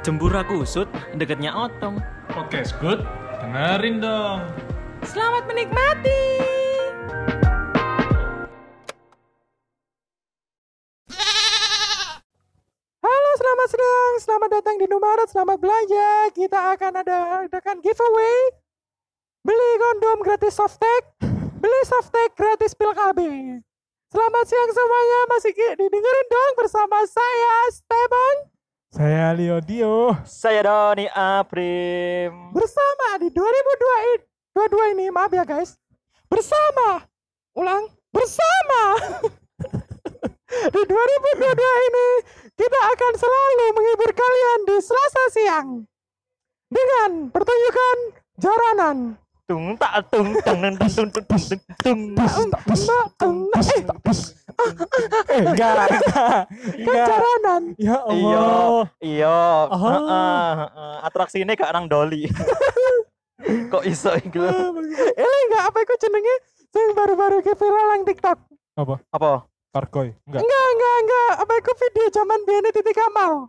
Jembura kusut deketnya otong. Podcast good, dengerin dong. Selamat menikmati. Halo, selamat siang. Selamat datang di Numarat. Selamat belanja. Kita akan ada adakan giveaway. Beli kondom gratis softtek. Beli softtek gratis pil KB. Selamat siang semuanya. Masih didengerin dong bersama saya, Steban. Saya Leodio. Saya Doni Aprim. bersama di 2022 ini maaf ya guys bersama ulang bersama di 2022 ini kita akan selalu menghibur kalian di Selasa siang dengan pertunjukan jaranan Tung tak tung tung tung tung tung tung tung tung. Eh, enggak, enggak. kan Enggak. jaranan Ya Iya, Allah. iya. Oh. Heeh, heeh. Atraksi ini gak nang doli. Kok iso iku? ini enggak apa itu jenenge yang baru-baru ke viral yang TikTok Apa? Apa? Parkoy. Enggak. enggak enggak enggak apa itu video zaman Biane Titik Kamal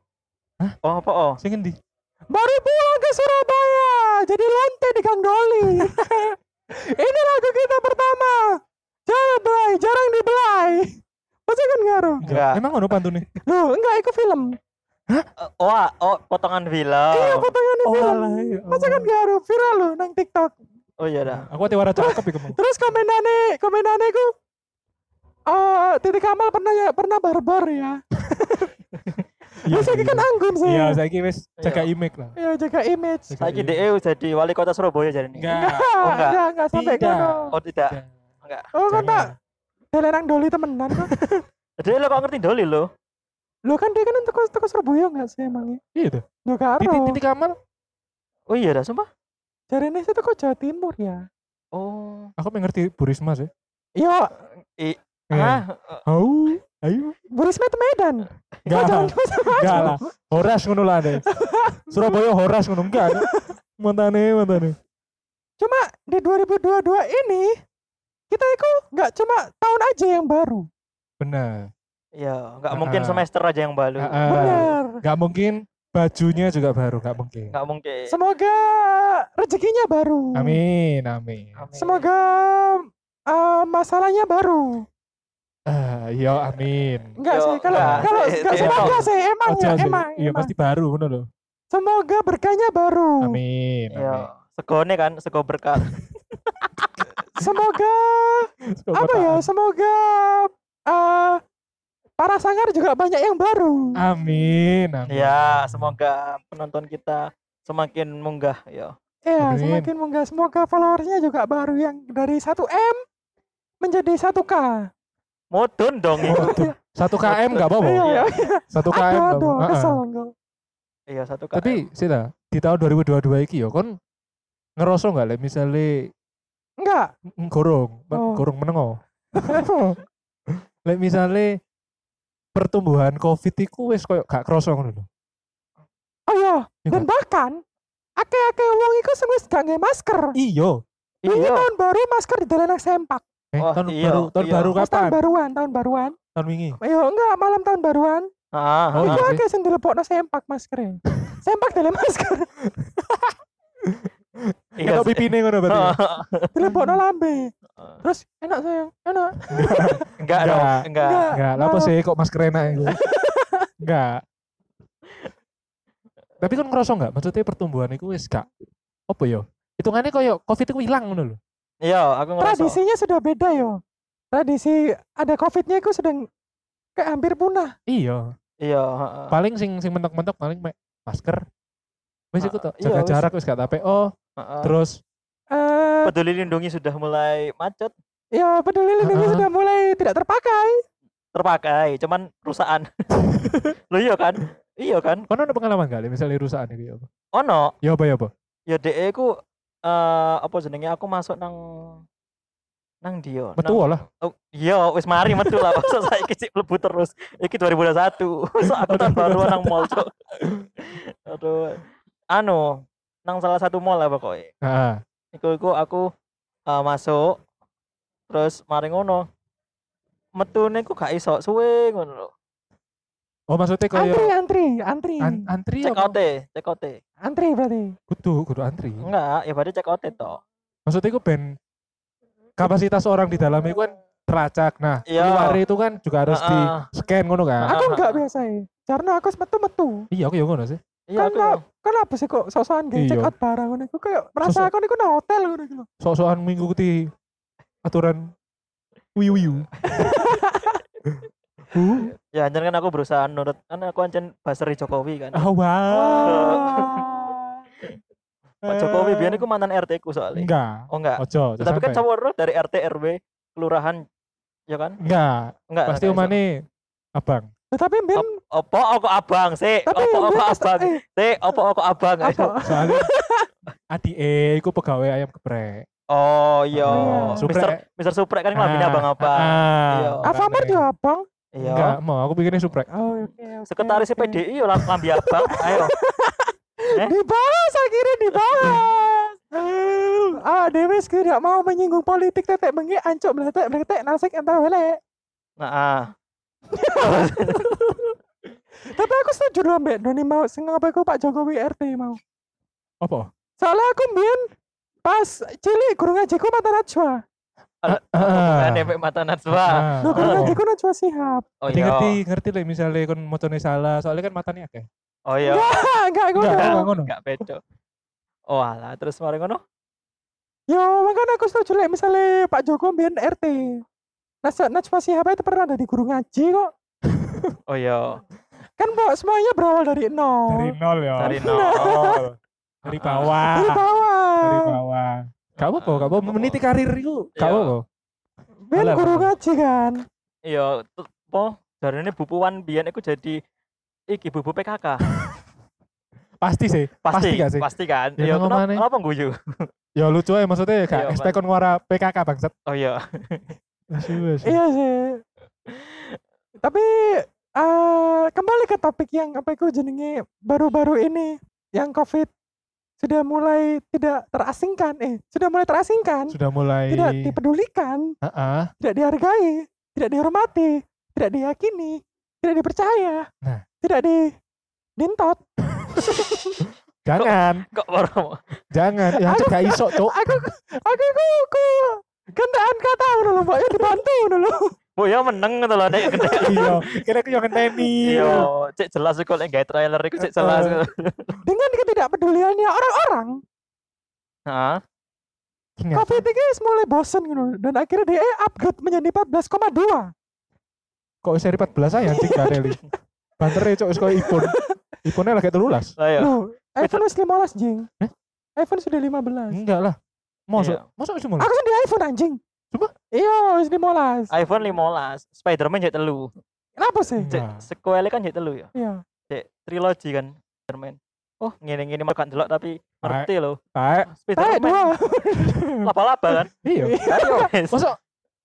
Oh, apa oh? Sing endi? baru pulang ke Surabaya jadi lonte di Kang Doli ini lagu kita pertama jarang belai jarang dibelai masa kan ngaruh Enggak. Emang ngono pantune? Oh, loh enggak itu film Eh, Oh, ah, oh, potongan film. iya potongan Oh, film alah, ya masa kan ngaruh viral loh nang TikTok Oh iya dah. Aku ati wara cakep iku terus komenannya komenannya ku eh Titik Kamal pernah ya pernah barbar ya Iya, lagi kan anggun sih Iya, saiki wis jaga Iya. image lah. ya jaga image image. DE jadi wali kota Surabaya jadi nih. Enggak. Oh, enggak. enggak enggak sampai Tidak. kono Oh tidak. Enggak. Enggak. oh kan nang Doli temenan kok Jadi lo kok ngerti doli lo? Lo kan dia kan untuk toko Surabaya enggak sih emangnya? Iya tuh. Lo karo. Titik titik kamal. Oh iya dah, sumpah. Jari ini sih toko Jawa Timur ya. Oh. Aku pengen ngerti Bu Risma sih. Yo, Eh, Ah, Au, ayo. Bu Risma itu Medan. Enggak. Oh, jangan lah. Enggak lah. Horas ngono lah deh. Surabaya Horas ngono enggak. Mantane, mantane. Cuma di 2022 ini kita itu nggak cuma tahun aja yang baru. Benar. Iya, nggak mungkin semester aja yang baru. Heeh. Benar. Enggak mungkin bajunya juga baru, enggak mungkin. Nggak mungkin. Semoga rezekinya baru. Amin, amin. Amin. Semoga eh, masalahnya baru. Ah, iya, amin. Enggak Yo, sih, kalau enggak. kalau Eh, enggak eh, semoga eh, sih emang Aja ya, sih. emang. Iya, emang. pasti baru ngono loh. Semoga berkahnya baru. Amin. Iya. amin. Segone kan, sego berkat. Semoga Semoga apa ya semoga eh para sangar juga banyak yang baru Amin, amin. Ya, semoga penonton kita semakin munggah ya. ya Amin. semakin munggah semoga followersnya juga baru yang dari 1 m menjadi 1 k Mudun dong. Oh, Satu KM enggak apa-apa. iya Iya. Satu KM aduh nggak aduh kesel Iya, satu kali. Tapi sih di tahun 2022 iki ya kon ngerasa enggak lah misalnya enggak gorong, Oh. gorong menengo. Lek misalnya pertumbuhan Covid iku wis koyo gak kroso ngono lho. oh iya Iya dan bahkan ake-ake wong iku sing wis gak masker Iya. ini iya. tahun baru masker di dalam sempak Eh, Wah, tahun iya, baru tahun iya. baru Mas, tahun kapan? baruan tahun baruan Tahun wingi. ayo enggak malam tahun baruan Ah, Oh, ah, Iku iya. akeh sing dilepokno sempak maskernya sempak dalam masker iya sih. pipine ngono berarti. dilepokno lambe terus enak sayang enak Enggak dong, Enggak. enggak. Apa sih kok masker enak itu? Enggak. Tapi kan ngerasa enggak? Maksudnya pertumbuhan itu wis gak apa ya? Hitungannya koyo Covid itu hilang ngono lho. Iya, aku ngerasa. tradisinya sudah beda yo tradisi ada covidnya itu sudah kayak hampir punah Iya. Iya, heeh. Paling sing sing mentok-mentok paling mek masker. Wis iku tok, iya, jaga jarak wis gak TPO, Terus eh Peduli lindungi sudah mulai macet, ya peduli lindungi Ah. sudah mulai tidak terpakai terpakai, cuman rusakan. Lo iya kan? Iya kan? kono ada pengalaman gak Le, misalnya rusakan iki apa? Ono, Ya apa ya apa? ya DE ku eh apa jenenge aku masuk nang nang dia. Metu nang- lah. Oh, iya, wis mari metu lah. Masa saiki sik mlebu terus. Iki 2021. Masa aku tahun baru nang mall, Cuk. Aduh. Anu, nang salah satu mall lah pokoknya. Heeh. Iku iku aku eh, masuk terus mari ngono. Metune ku gak iso suwe ngono lho. Oh maksudnya Antri, kayak antri, antri. an- antri Cek apa? out cek out. Antri berarti. Kudu, kudu antri. Enggak, ya berarti cek out toh. Maksudnya itu ben kapasitas orang di dalam itu kan teracak. Nah, Iya. luar itu kan juga harus di Heeh. scan ngono kan. Aku enggak biasa ya. Karena aku metu-metu. Iya, aku ya ngono sih. Iya, aku. Kenapa? Sih kok sosokan kayak Iya. check out barang ngono iku kayak merasa Sosok- aku niku nang hotel ngono iku. lho. Sok-sokan mengikuti aturan wiu wiu. uh, Ya, anjir kan aku berusaha nurut. Kan aku ancen baseri Jokowi kan. oh, wow. Wah. Pak Jokowi biar aku mantan RT ku soalnya. Enggak. Oh enggak. Ojo, ojo Tapi kan sampai. cowok dari RT RW kelurahan ya kan? Enggak. Enggak. Pasti umane abang. Eh, Tapi Ben Opo opo abang sih. tapi Opo kes- abang. eh, Sih, opo opo abang. Soalnya adik eh iku pegawai ayam geprek. Oh iya. Oh, iya. Mister Suprek. Mister Suprek kan ngelambine abang apa? Ah, Iya. Alfamart makanya. ya abang. Iya. Enggak, mau aku bikinnya suprek. Oh, oke. Sekretaris. PDI yo lam- lambi abang. Ayo. Eh? Dibahas akhirnya dibahas. ah, Dewi tidak mau menyinggung politik tetek bengi ancuk beletek beletek nasik entah welek. Nah, ah. Tapi aku setuju loh Mbak Doni mau sing apa iku Pak Jokowi RT mau. Apa? Soalnya aku mbien pas cilik guru ngajiku mata najwa. Ah. Kan efek mata Najwa. Ah, Loh guru oh. ngajiku najwa sihab. Oh iya. ngerti, ngerti lah misalnya kon motone salah, soalnya kan matanya akeh. Oh iya. Ah, enggak ngono. Enggak, enggak ngono. Enggak bedo. Oh alah, terus mari ngono. Yo, makanya aku setuju lah misalnya Pak Joko mbien RT. Nasa najwa sihab itu pernah dari guru ngaji kok. Oh iya. Kan Mbak semuanya berawal dari nol. Dari nol ya. Dari nol. Dari bawah. Dari bawah. Dari bawah. Apa-apa, gak apa-apa. Meniti karir itu Iya. apa-apa. Ben guru ngaji kan. Iya, tuh, apa? Jarine bubuan biyen iku jadi iki bubu PKK. Pasti sih. Pasti, gak sih? Pasti kan? Ya, Iya, kenapa, kenapa guyu? Ya lucu aja maksudnya Iya, gak Pak. expect kon ngora PKK bangsat. Oh iya. Asu. Iya sih. Tapi eh kembali ke topik yang apa itu jenenge baru-baru ini yang COVID sudah mulai tidak terasingkan eh sudah mulai terasingkan Sudah mulai tidak dipedulikan Heeh. tidak dihargai tidak dihormati tidak diyakini tidak dipercaya Nah. tidak di dintot Jangan, Kok baru jangan. Ya cek gak iso, Cuk. aku aku aku aku gendaan kata dulu mbak ya dibantu dulu Bu ya meneng ngono lho nek gede. Iya, kira yang ngenteni. Iya, cek jelas kok lek gawe trailer iku cek jelas. dengan ketidakpeduliannya orang-orang Heeh. COVID ini mulai bosen gitu dan akhirnya dia upgrade menjadi 14,2 kok seri 14 aja anjing gak reli. Banternya cok wis koyo iPhone. iPhone-nya lagi telulas. Ayo. Loh, iPhone wis 15 jing Eh? iPhone sudah 15 Enggak lah. Mosok, Iya. wis mulai. aku sendiri iPhone anjing Coba? iya wis 15 iPhone 15, Spider-Man jadi telu. kenapa sih Cek Nah. sequel kan jadi telu ya. iya Cek trilogi kan Spider-Man. Oh, ngene-ngene mah kan delok tapi ngerti loh. Taek. Spider-Man dua laba-laba kan. Iya. Mosok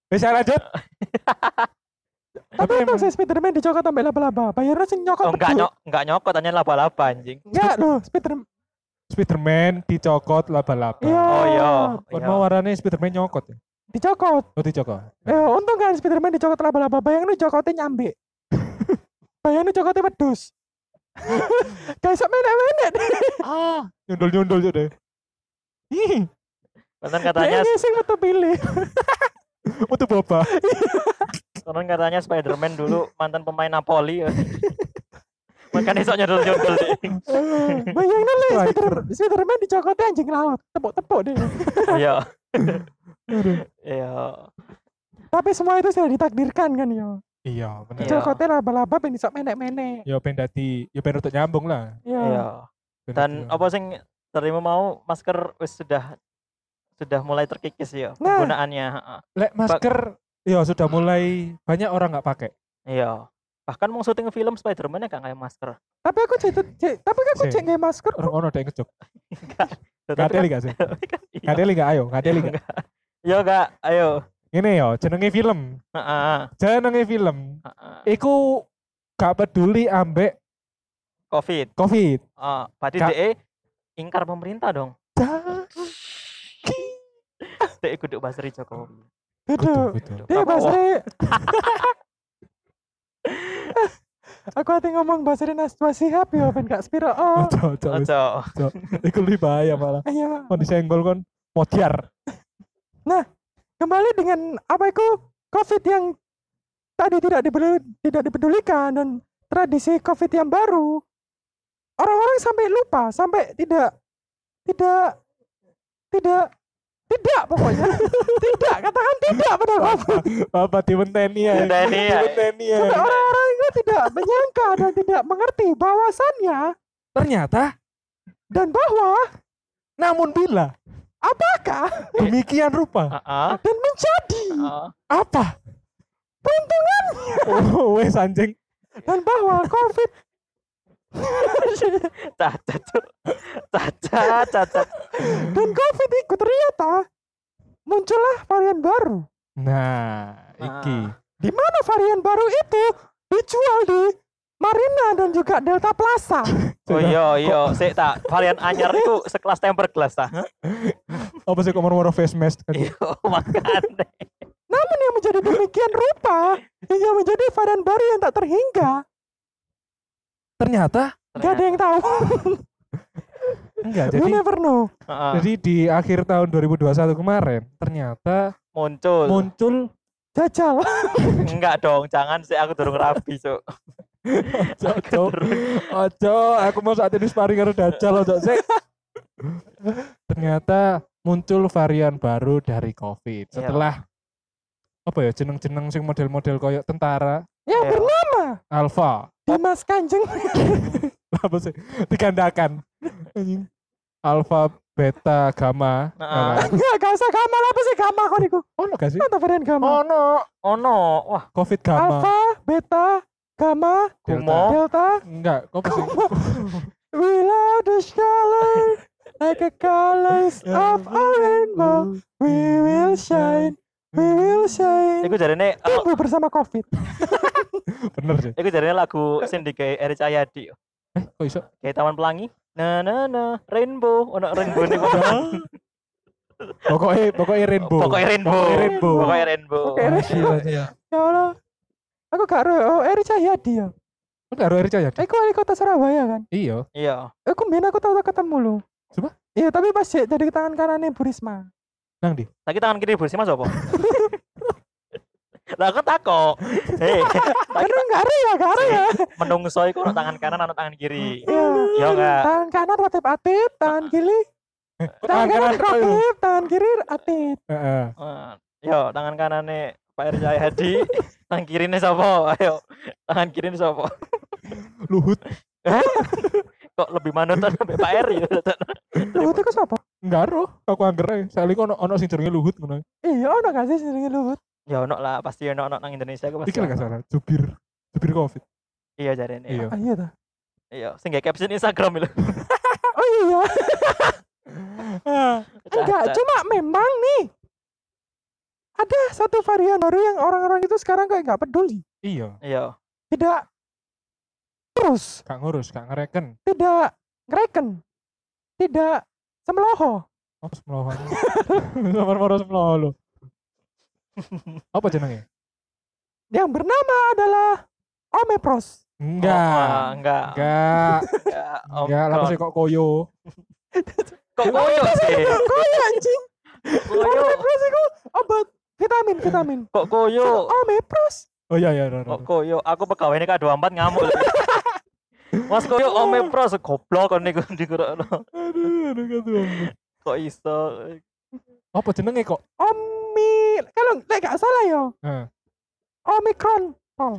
bisa lanjut. tapi Tapi emang sih Spiderman dicokot sampai laba-laba bayarnya sih nyokot Oh, enggak nyok, enggak nyokot hanya laba-laba anjing. enggak loh Spider Spiderman dicokot laba-laba. iya Oh iya. Kon Iya. mau warnanya Spiderman nyokot ya? dicokot Oh dicokot. eh untung kan Spiderman dicokot laba-laba bayangin cokotnya nyambe bayangin cokotnya wedus kayak sok menek-menek Ah, nyundul-nyundul cok deh. Ih, Konon katanya Kayaknya sing metu pilih Mutu boba. konon katanya Spider-Man dulu mantan pemain Napoli. ya. Makanya sok nyodol-nyodol deh. bayangin lah. Spider Spiderman dicokotnya anjing laut tepuk-tepuk deh Iya. Aduh. Iya. tapi semua itu sudah ditakdirkan kan ya Iya, bener. Iya. cokotnya laba-laba pengen sok menek-menek Ya ben dadi, ya ben untuk nyambung lah. iya Iya. Ben Dan apa sing terima mau masker wis sudah sudah mulai terkikis ya Nah. penggunaannya. heeh. Lek masker ya sudah mulai banyak orang nggak pakai. Iya. Bahkan mau syuting film Spider-Man ya gak kayak masker. tapi aku cek tapi kan aku cek nggak masker Orang ono ada yang ngejok. Tetapi Ngadeli gak sih? kan- iya. Ngadeli gak? Ayo, ngadeli gak? Yo gak, ayo. Ini yo, jenenge film. Heeh. Jenenge film. heeh. Iku gak peduli ambek Covid. Covid. Oh, berarti DE ingkar pemerintah dong. Dah. DE kudu Basri Jokowi. Duduk. Betul. Dia Basri. Aku hati ngomong bahasa Najwa Shihab ya ben gak spiro. Oh. Ojo, ojo, wis, Ojo. ojo. Iku lebih bahaya malah. Ayo. Mau disenggol kon modiar. kembali dengan apa itu COVID yang tadi tidak dipeduli, tidak dipedulikan dan tradisi COVID yang baru orang-orang sampai lupa sampai tidak tidak tidak tidak pokoknya tidak katakan tidak pada COVID Bapak dimenteni ya. Dimenteni ya. Dimenteni ya. sampai orang-orang itu tidak menyangka dan tidak mengerti bahwasannya Ternyata dan bahwa namun bila apakah demikian rupa Heeh. dan menjadi Heeh. apa? peruntungannya Oh, wes anjing. dan bahwa COVID Cacat. Cacat, cacat. dan COVID itu ternyata muncullah varian baru. Nah, iki. Di mana varian baru itu dijual di Marina dan juga Delta Plaza. Oh iya iya, sik tak varian anyar itu sekelas temper glass ta. Apa sih kok moro-moro face mask? Iya, makane. Namun yang menjadi demikian rupa hingga menjadi varian baru yang tak terhingga. Ternyata Gak ada yang tahu. enggak. You Jadi never know. Heeh. jadi di akhir tahun 2021 kemarin ternyata muncul. muncul Jajal. Enggak dong, jangan sih aku durung rapi, Cuk. ojo ojo ojo aku mau saat ini sparring karo dajal ojo sih ternyata muncul varian baru dari covid Iya. setelah apa ya jeneng-jeneng sing model-model koyok tentara Yang bernama alpha Dimas Kanjeng. apa sih digandakan Anjing. alpha beta gamma Nah? Enggak, gak usah gamma apa sih gamma kok niku. oh no gak sih Apa varian gamma? oh no Oh no, wah, covid gamma Alpha, beta, gamma, Kumo. delta. enggak kok apa sih We love the color like a colors of a rainbow. We will shine, we will shine. iku jarene Tumbuh bersama COVID. bener sih iku jarene lagu sing digawe Eri Cahyadi. eh kok iso Kayak Taman Pelangi. Na na na, rainbow, ono rainbow niku. pokoknya pokoknya rainbow Pokoknya rainbow. Pokoknya rainbow Pokoknya rainbow. Pokoknya rainbow. Iya, Ya Allah. Aku gak ro, oh Eri Cahyadi ya. Enggak Eri Cahyadi. Aku wali kota Surabaya kan. Iya. Iya. Aku mbien aku tau ketemu lu. Coba? Iya, tapi pas jadi jadi tangan kanannya Bu Risma. Nang di. Lagi tangan kiri bersih Mas apa? Lah aku takok. Hei, Karena enggak ada ya, enggak ada ya. menungso iku ono tangan kanan ono tangan kiri. Iya. Ya enggak. Tangan kanan ratip-atip, tangan kiri. Tangan kanan ratip, tangan kiri atip. Heeh. Eh, Yo, tangan kanane Pak Eri Cahyadi, tangan kirine sapa? Ayo. Tangan kirine sapa? Luhut. Kok lebih manutan sampai Pak Eri? Luhut itu siapa? Enggak ro. Aku angger ae. Sekali kok ono ono sing jenenge Luhut ngono. Iya, ono gak sih jenenge Luhut? ya ono lah, pasti ono ono nang Indonesia aku pasti. Iki gak salah. Jubir. Jubir Covid. Iya jarene. Iya. Iya. Ah, iya dah. Iya, sing caption Instagram itu. Oh iya, enggak, cuma memang nih ada satu varian baru yang orang-orang itu sekarang kayak nggak peduli. iya. Iya. Tidak terus, Gak ngurus, gak ngereken. tidak ngereken, tidak semloho. Apa semloho? Nomor moro semloho lo. Apa jenenge? Yang bernama adalah Omepros. Oh, ah, Enggak. enggak. Enggak. Enggak. Enggak, kok- sih kok koyo. Kok koyo sih? Koyo anjing. Koyo. Omepros itu obat vitamin vitamin. Kok koyo? Omepros. Oh iya iya. Kok koyo? Aku pegawai ini K24 ngamuk. Mas koyo omepros goblok kon niku dikurono. Aduh, aduh, aduh. Kok iso? Apa jenenge kok? Omi kalau lek gak salah ya. Heeh. Omikron. Oh.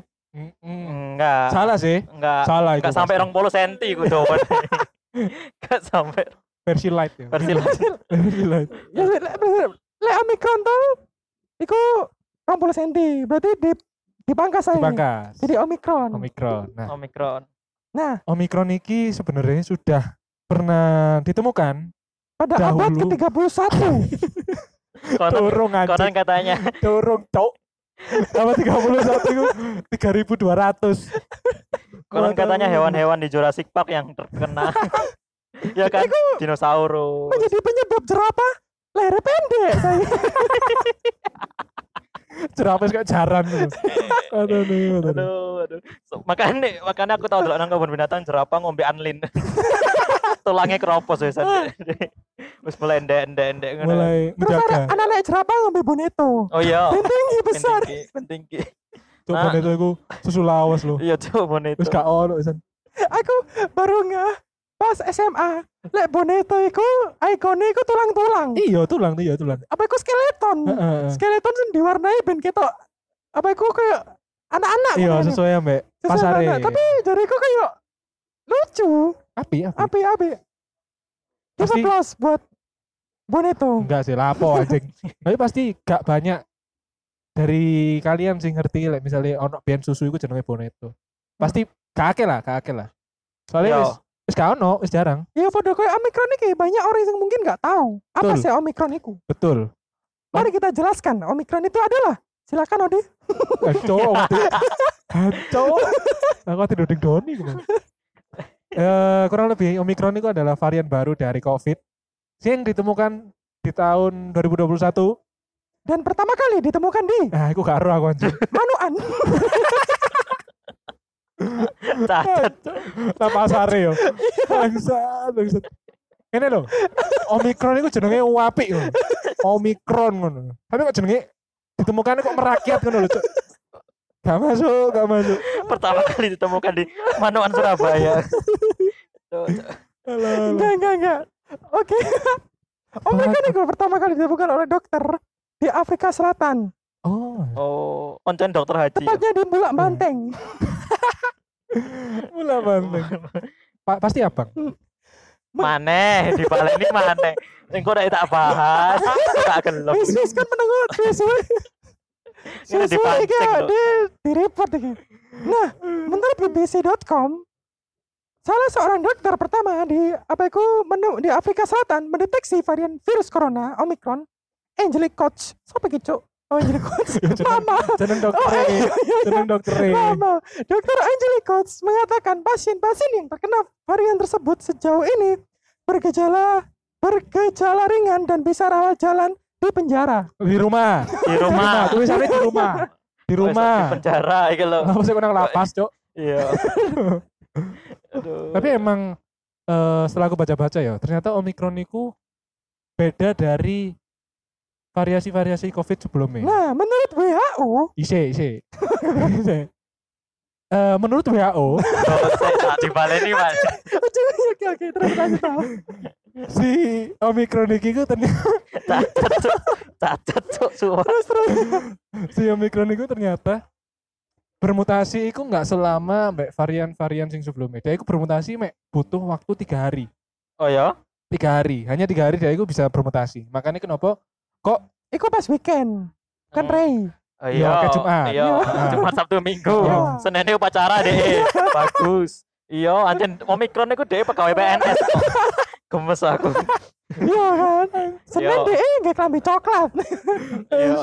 Enggak. Salah sih. Enggak. Salah itu. Enggak sampai pasti. rong puluh senti ku jawaban. Enggak sampai versi light ya. versi lain. versi light. Ya lek Omikron tuh iku 20 cm. Berarti di dipangkas aja. Dipangkas. Jadi Omikron. Omikron. Nah, Omikron. Nah, Omikron iki sebenarnya sudah pernah ditemukan pada abad Dahulu. ke-31 Konon, Dorong konon katanya Dorong cok. Apa 31 itu 3200. konon katanya hewan-hewan di Jurassic Park yang terkena ya kan dinosaurus menjadi penyebab jerapah leher pendek saya. Jerapes kayak jaran. Aduh, aduh, aduh. Aduh, aduh. So, makanya makanya aku tahu dulu nang kebun binatang jerapah ngombe anlin. Tulangnya keropos wis. Wis mulai ndek-ndek ngono. Mulai Terus ada menjaga. anak-anak jerapah ngambil boneto. Oh iya. Tinggi besar. Penting ki, penting ki. Coba Nah. itu aku susu lawas loh. Iya coba itu. Wis gak ono. Aku baru nggak pas SMA. Lek boneto iku ikonnya iku tulang-tulang. Iya, tulang iya tulang. Apa iku skeleton? Heeh. Skeleton sing diwarnai ben ketok apa iku kayak anak-anak Iya, sesuai ambek Sesuai pasare. anak. Tapi jariku kayak lucu. api, api. Api api. Give Pasti- applause buat boneto. Enggak sih, lapo anjing. Tapi pasti gak banyak dari kalian sih ngerti like, misalnya ono biyen susu iku jenenge boneto. Pasti kakek lah, kakek lah. Soalnya. Wis gak ono, wis jarang. Iya podo kayak Omicron iki banyak orang yang mungkin nggak tahu apa Betul. sih Omicron itu. Betul. Mari kita jelaskan Omicron itu adalah silakan Odi. Gancok, gancok. Aku tidur ding doni gitu. Eh kurang lebih Omicron itu adalah varian baru dari COVID yang ditemukan di tahun 2021. Dan pertama kali ditemukan di Nah, aku gak aku anjing. Manuan. Cacat. Nah, pasare yo. Bangsat, bangsat. Ini loh. Omicron itu jenenge apik ngono. Omicron ngono. Tapi kok jenenge ditemukan kok merakyat ngono lho, Cuk. Gak masuk, gak masuk. Pertama kali ditemukan di Manoan Surabaya. Enggak enggak enggak. Oke. Omicron itu pertama kali ditemukan oleh dokter di Afrika Selatan. Oh, Oh, konten dokter haji. ya? Tepatnya di Bulak Banteng. Mula banteng. Pa- pasti abang. Maneh di ini maneh. Sing kok tak bahas, tak gelem. Wis wis kan menengok wis wis. Iki dipancing loh. di di report iki. Nah, menurut bbc.com salah seorang dokter pertama di apa itu menu, di Afrika Selatan mendeteksi varian virus corona Omicron Angelic Coach. Siapa Cuk? Oh, Angelic Coach. Ya, Mama. Jeneng dokter Oh, iya, iya, iya. jeneng dokter Lama. Dokter mengatakan pasien-pasien yang terkena varian tersebut sejauh ini bergejala bergejala ringan dan bisa rawat jalan di penjara. di rumah. Di rumah. Tulisannya di rumah. Di Di rumah. penjara iki lho. Sih kau nang lapas, Cok? Iya. Aduh. Tapi emang eh, setelah aku baca-baca ya, ternyata Omicron itu beda dari variasi-variasi COVID sebelumnya. Nah, menurut WHO, Ise, ise. Ise. Eh, menurut WHO, Oh, saya tak dibaleni, Mas. oke oke oke terus lanjut tahu. si Omicron ini ku ternyata Cacat. Terus terus. si Omicron itu ternyata bermutasi itu nggak selama mbak varian-varian sing sebelumnya. Dia itu bermutasi mek butuh waktu tiga hari. Oh ya? Tiga hari, hanya tiga hari dia itu bisa bermutasi. Makanya kenapa kok Iku pas weekend. Kan Hmm. Ray. Oh, Iya, kayak Jumat. Iya, Iya. Jumat Sabtu Minggu. Iya. Seninnya upacara deh. Bagus. Iya, anjen Omikron itu deh pegawai PNS. Gemes aku. Iya kan. Senin Yo. DE nggak kelambi coklat. Iya.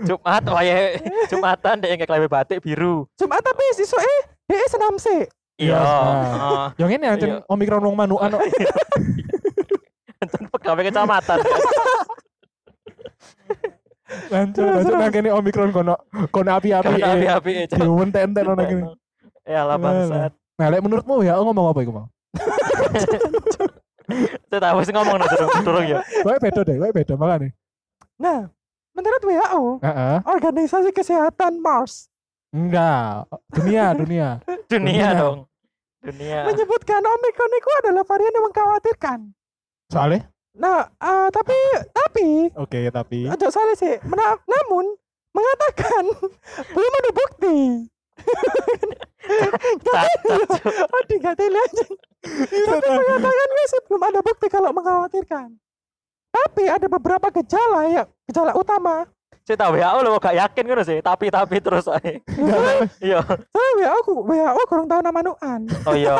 Jumat wae Jumatan deh nggak klebe batik biru. Jumat tapi sisuk eh DE senam sih. Iya. Iya, yang ini anjing Iya. Omicron wong manukan kok. Anjen pegawai kecamatan. Lanjut, lanjut nang kene Omicron kono kono api-api. Kan eh. api-api aja. Diwenten-enten ono kene. Ya lah bangsat. Nah, lek menurutmu ya ngomong apa iku mau? Tahu sih ngomong no, durung durung ya. Kowe beda deh, kowe beda makane. Nah, menurut WHO, Heeh. Organisasi Kesehatan Mars Enggak, dunia, dunia. Dunia Dunia. dong. Dunia. menyebutkan Omicron itu adalah varian yang mengkhawatirkan. Soalnya? Nah, eh, tapi tapi Oke, tapi Ojo salah sih. Mena- namun mengatakan belum ada bukti. Oh, tiga tele aja. Tapi mengatakan sih belum ada bukti kalau mengkhawatirkan. Tapi ada beberapa gejala ya, gejala utama. Saya tahu WHO lo gak yakin kan sih, tapi tapi terus aja. Iya. Saya WHO aku WHO kurang tahu nama nuan. Oh iya.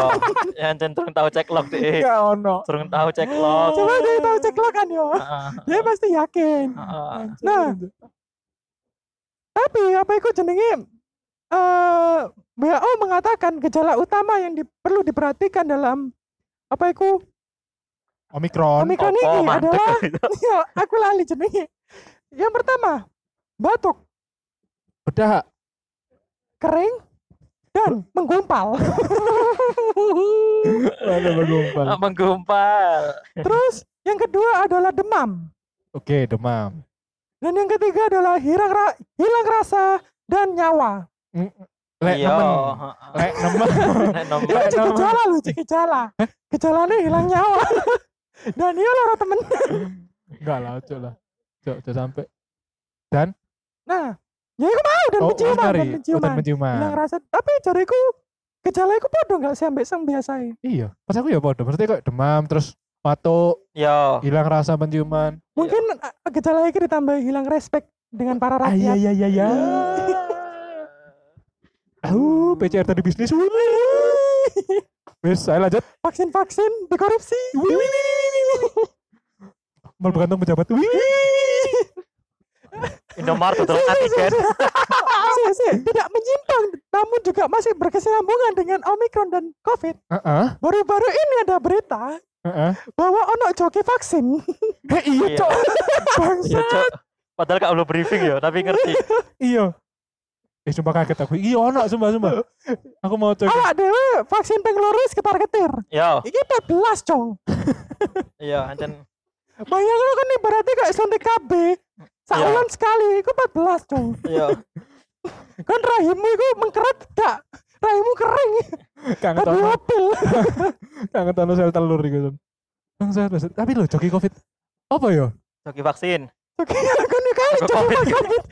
Ya anjen durung tahu cek log deh. enggak ono. Durung tahu cek log. Coba dia tahu cek lo kan yo. Heeh. Dia pasti yakin. Heeh. Nah. Tapi apa itu jenenge eh WHO mengatakan gejala utama yang di- perlu diperhatikan dalam apa itu Omicron. Omikron Opo, ini mandek. adalah ya, aku lali jenenge. Yang pertama, batuk, Berdahak. kering, dan menggumpal. Ada menggumpal. Ah, Menggumpal. Terus yang kedua adalah demam. Oke, demam. Dan yang ketiga adalah hilang, ra- hilang rasa dan nyawa. Lek Iya. nemen. heeh. Lek nemen. Itu Lek nemen. gejala Cik, gejala. Gejalanya hilang nyawa. dan iya loro temen. Enggak lah, cok lah. Cok, cok sampai. Nah, ya itu mau dan Oh, penciuman mari. dan Oh, dan penciuman. penciuman. Hilang rasa. Tapi jariku gejala iku podo nggak sih ambek sang biasa Iya, pas aku ya podo. Maksudnya kok demam terus batuk, Yo. hilang rasa penciuman. Mungkin uh, gejala iki ditambah hilang respect dengan para Ah, iya rakyat. iya iya iya. Tahu PCR tadi bisnis. Wes, saya lanjut. Vaksin-vaksin dikorupsi. Mal bergantung pejabat. Indomaret antigen. Si, si, tidak menyimpang namun juga masih berkesinambungan dengan Omicron dan Covid. Heeh, Baru-baru ini ada berita heeh. bahwa ono joki vaksin. Iya, Iya. cok. Iya. Cok. Padahal gak perlu briefing ya, tapi ngerti. Iya. Eh sumpah kaget aku. Iya ono sumpah sumpah. Aku mau cek. Awak dewe vaksin ping ketar-ketir. Yo, Iki 14, Cong. iya ancen Bayangin kan ibaratnya kayak suntik KB. Saulan sekali, itu 14, Cong. yo. Kan rahimmu itu mengkeret gak? Rahimmu kering. Kangen Tapi ono. opil. Kangen ono sel telur gitu. Bangsa, bangsa. Tapi lo joki Covid. Apa ya? Joki vaksin. Aku nih kali coba Covid. Covid.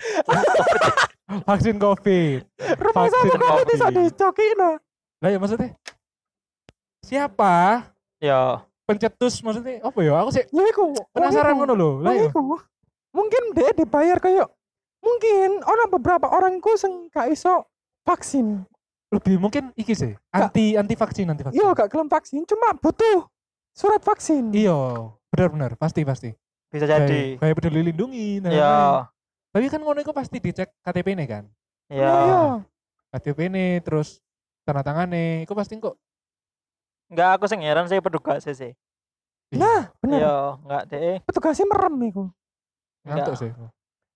Vaksin Covid. Rumah Vaksin sakit Covid bisa dicoki no. Lah ya maksudnya siapa Yo. pencetus maksudnya apa ya? Aku sih Ya iku. penasaran ngono lho. Lah wong ya. iku. Mungkin dia dibayar kayak mungkin ono beberapa orang ku sing gak iso vaksin. lebih mungkin iki sih anti anti vaksin anti vaksin. Iya gak gelem vaksin, cuma butuh surat vaksin. Iya, benar-benar pasti pasti. Bisa jadi. kayak peduli lindungi. nah, Yo. nah. Tapi kan ngono iku pasti dicek KTP nih kan. Yo. Nah, iya. KTP nih terus tanda tangannya, iku pasti kok. Enggak aku sing heran sih petugas sih. Nah, bener. Yo, enggak deh. Petugasnya merem iku. Ngantuk sih.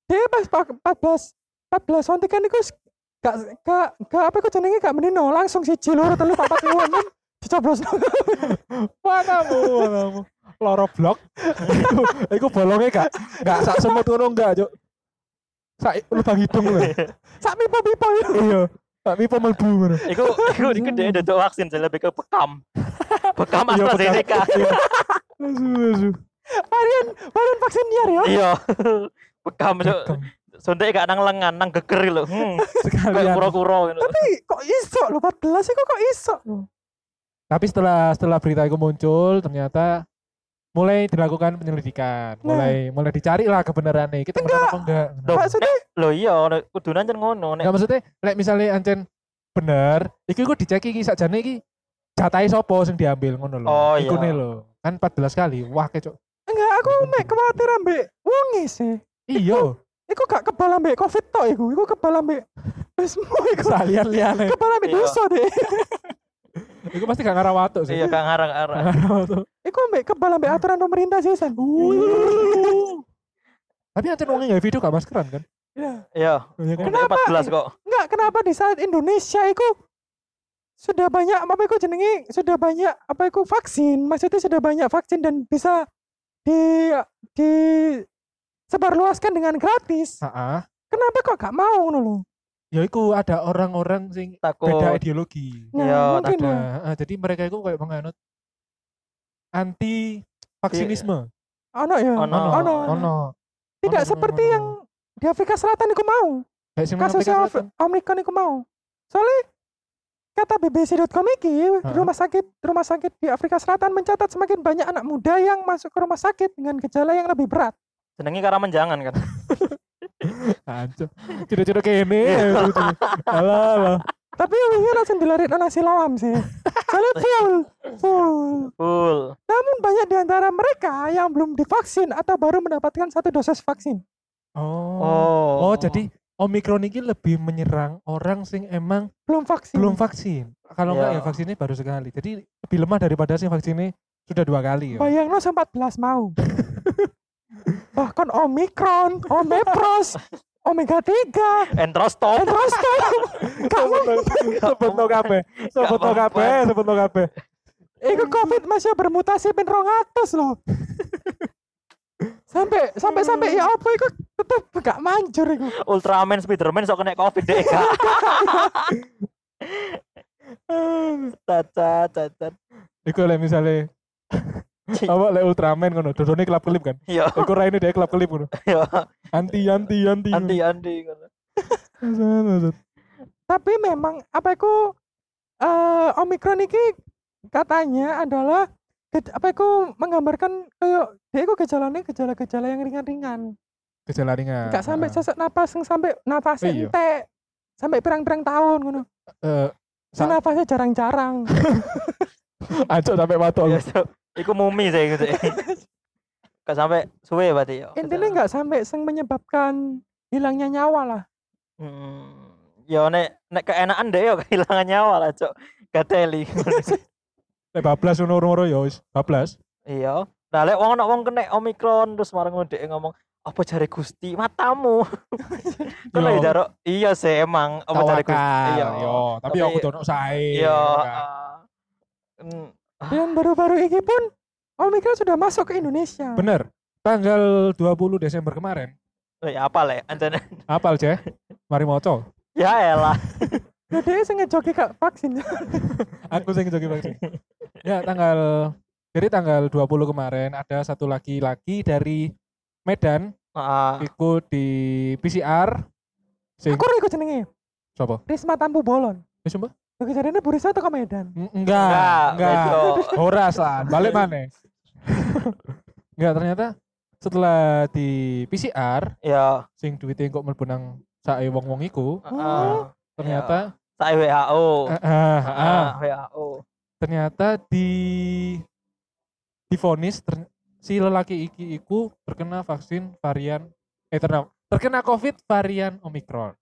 Dia pas pak- 14 14 suntikan iku s- gak gak gak apa iku jenenge gak menino langsung siji loro telu papat lima enam dicoblos. Manamu, manamu. Loro blok. iku iku bolongnya gak gak sak semut ngono enggak, Cuk. Sak lubang hidung lho. Sak pipo-pipo ya. Iya. Sak pipo mlebu ngono. Iku iku iku dia udah vaksin saya lebih ke bekam. Bekam Iya, bekam. Varian varian vaksin liar ya. Iya. Bekam cok. Bekam. Suntik gak nang lengan, nang geger lho. Hmm. Kayak kuro-kuro gitu. Tapi kok iso lho 14 iku kok iso lho. Tapi setelah setelah berita itu muncul, ternyata mulai dilakukan penyelidikan, Nah. mulai mulai dicari lah kebenarannya. Kita benar apa enggak? Loh, Maksudnya nek- Loh iya, kudu ancen ngono nek. Enggak maksudnya, lek misalnya ancen bener, iki ku dicek iki sakjane iki jatahe sapa sing diambil ngono lho. Oh, Iku iya. lho. Kan 14 kali. Wah, kecok. Enggak aku mek khawatir ambek wonge sih. Iya, Iku gak kebal ambek covid tok iku. Iku kebal ambek semua iku. salian liane. Kebal ambek Iya. dosa deh. Iku pasti gak ngarah watuk sih. Iya, gak ngarah watuk. Iku ambek kebal ambek aturan pemerintah sih san. Tapi ancen wong nggak video gak maskeran kan? Iya. Iya, Iya kan? kenapa 14 kok. Enggak, kenapa di saat Indonesia itu sudah banyak apa itu jenenge sudah banyak apa itu vaksin, maksudnya sudah banyak vaksin dan bisa di di sebarluaskan dengan gratis. Heeh. Kenapa kok gak mau ngono lho? Ya iku ada orang-orang sing Takut. beda ideologi. Nah, Iya, mungkin ada ya. jadi mereka itu kayak menganut anti vaksinisme Ono ya. Ono. Ono. ono. ono Tidak ono, seperti ono. yang di Afrika Selatan itu mau. kayak sing nang Kasusnya Afrika. Omicron itu mau. Soalnya kata BBC.com Hah? rumah sakit rumah sakit di Afrika Selatan mencatat semakin banyak anak muda yang masuk ke rumah sakit dengan gejala yang lebih berat. Senengnya karena menjangan kan. Anjir. Ciro-ciro kene. Iya. Alah, alah. Tapi wingi langsung dilarit nasi lawam sih. Soalnya full, full. Full. Namun banyak di antara mereka yang belum divaksin atau baru mendapatkan satu dosis vaksin. Oh. Oh. Oh, jadi Omikron ini lebih menyerang orang sing emang Belum vaksin. belum vaksin. Kalau enggak Ya. ya vaksinnya baru sekali. Jadi lebih lemah daripada sing vaksinnya sudah dua kali ya. Bayang no 14 mau. Bahkan Omikron, Omepros, omega 3 Entrostop. terus kamu Sebut no kabeh. Sebut no Gak kabeh, sebut no kabeh. Iku covid masih bermutasi pin 200 loh. Sampai sampai sampai ya apa iku tetep gak manjur iku. Ultraman Spiderman sok kena Covid deh. Kak. Cacat, cacat. Iku lek misale apa lek Ultraman ngono, dodone kelap kelip kan. Iya, Iku raine dhek kelap kelip ngono. iya. Anti anti anti. Andi ngono. Tapi memang apa iku eh Omikron iki katanya adalah apa iku menggambarkan kayak dia iku gejalanya gejala-gejala yang ringan-ringan. Gejala ringan. Gak sampai sesak napas yang sampai nafasnya Iya. entek. Sampai pirang-pirang tahun ngono. eh Sing Sa- nafasnya jarang-jarang. ancok sampai watuk. Iya, so, iku mumi saya gitu. Gak sampai suwe berarti ya. Intinya nggak sampai sing menyebabkan hilangnya nyawa lah. Hmm, ya nek nek keenakan deh ya kehilangan nyawa lah, Cok. Gateli. Lek bablas ngono loro ya wis, bablas. iya. Nah, lek wong ono wong kena Omikron terus marang ngode ngomong apa jare Gusti matamu. Kan lagi jaro iya sih emang apa jare Gusti. Iya. yo, tapi yo Tapi- kudu ono sae. Iya. kan. ah. Hmm, Dan baru-baru ini pun Omikron sudah masuk ke Indonesia. Bener. Tanggal 20 Desember kemarin. oh, ya apa le? Anjane. Apal, Ceh? Mari moco. Ya elah. Jadi saya ngejoki kak vaksin. Aku sing jogi vaksin. Ya, tanggal jadi tanggal 20 kemarin ada satu laki-laki dari Medan Heeh. ikut di PCR. Sing Aku ikut jenenge. sapa? Risma Tampu Bolon. Eh, sumpah? Oke, jadi ini Burisa atau ke Medan? N- Enggak, Enggak. Horas lah, balik mana? enggak, ternyata setelah di PCR Ya. sing duitnya kok mlebu nang sae wong-wong iku, Heeh. ternyata Saya WHO. ah, ah, ah, Ah, WHO. Ternyata di divonis ter- si lelaki iki iku terkena vaksin varian eh terkena, terkena covid varian omikron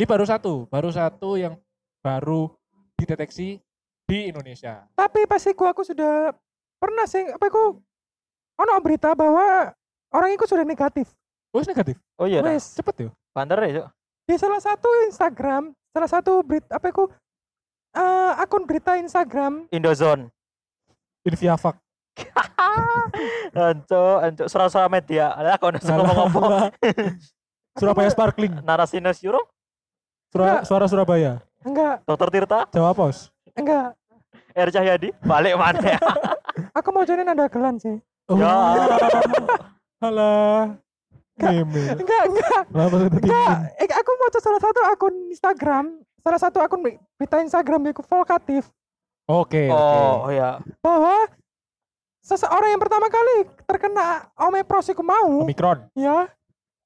ini baru satu baru satu yang baru dideteksi di Indonesia. Tapi pas iku aku sudah pernah sih apa iku? Ono berita bahwa orang itu sudah negatif. oh negatif? Oh iya. Wes. Cepet ya? Banter ya, Cok. di salah satu Instagram, salah satu berita apa iku eh, akun berita Instagram Indozone. Inviavac Anco, anco serasa media. Lah kok udah ngomong apa? Surabaya Sparkling Narasi Nasiuro, Sura- suara Surabaya enggak, Dokter Tirta, Jawa Pos enggak. R Cahyadi, balik mana ya? Aku mau jadi nanda gelan sih. oh. Ya. Meme Enggak, enggak. Kenapa saya tadi Enggak, meme? eh, aku mau salah satu akun Instagram, salah satu akun berita Instagram itu vokatif. Oke oke. Oh, ya. bahwa seseorang yang pertama kali terkena Omepros iku mau Omikron. ya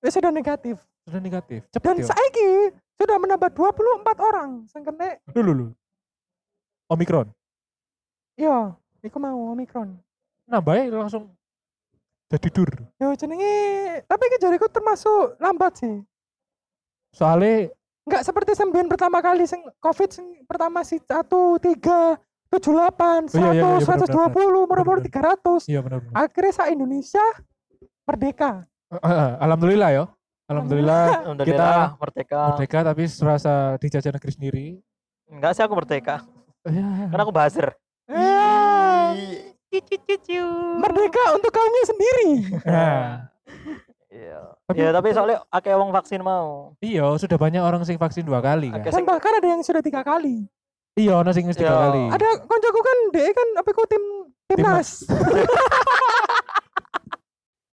dia sudah negatif. Sudah negatif. Cepet dan ya? saiki sudah menambah 24 orang sing kena dulu dulu Omikron? Ya iku mau Omikron. Nambahnya langsung jadi dur. Yo jenenge tapi iki jariku termasuk lambat sih. Soalnya enggak seperti sembilan pertama kali sing covid sing pertama si satu tiga tujuh delapan Oh, iya, iya, iya, seratus seratus dua puluh benar, tiga ratus. Iya akhirnya sa Indonesia merdeka. Eh, eh, alhamdulillah ya. Alhamdulillah Alhamdulillah. Merdeka. merdeka tapi serasa dijajah negeri sendiri. Enggak sih aku merdeka. ya Karena aku buzzer. Ya, merdeka untuk kaumnya sendiri. Nah, Iya. Tapi- Ya, tapi soalnya akeh wong vaksin mau. iya sudah banyak orang sing vaksin dua kali kan sing bahkan ada yang sudah tiga kali iya ono sing wis tiga Iya. kali ada koncoku kan dia kan apa iku tim timnas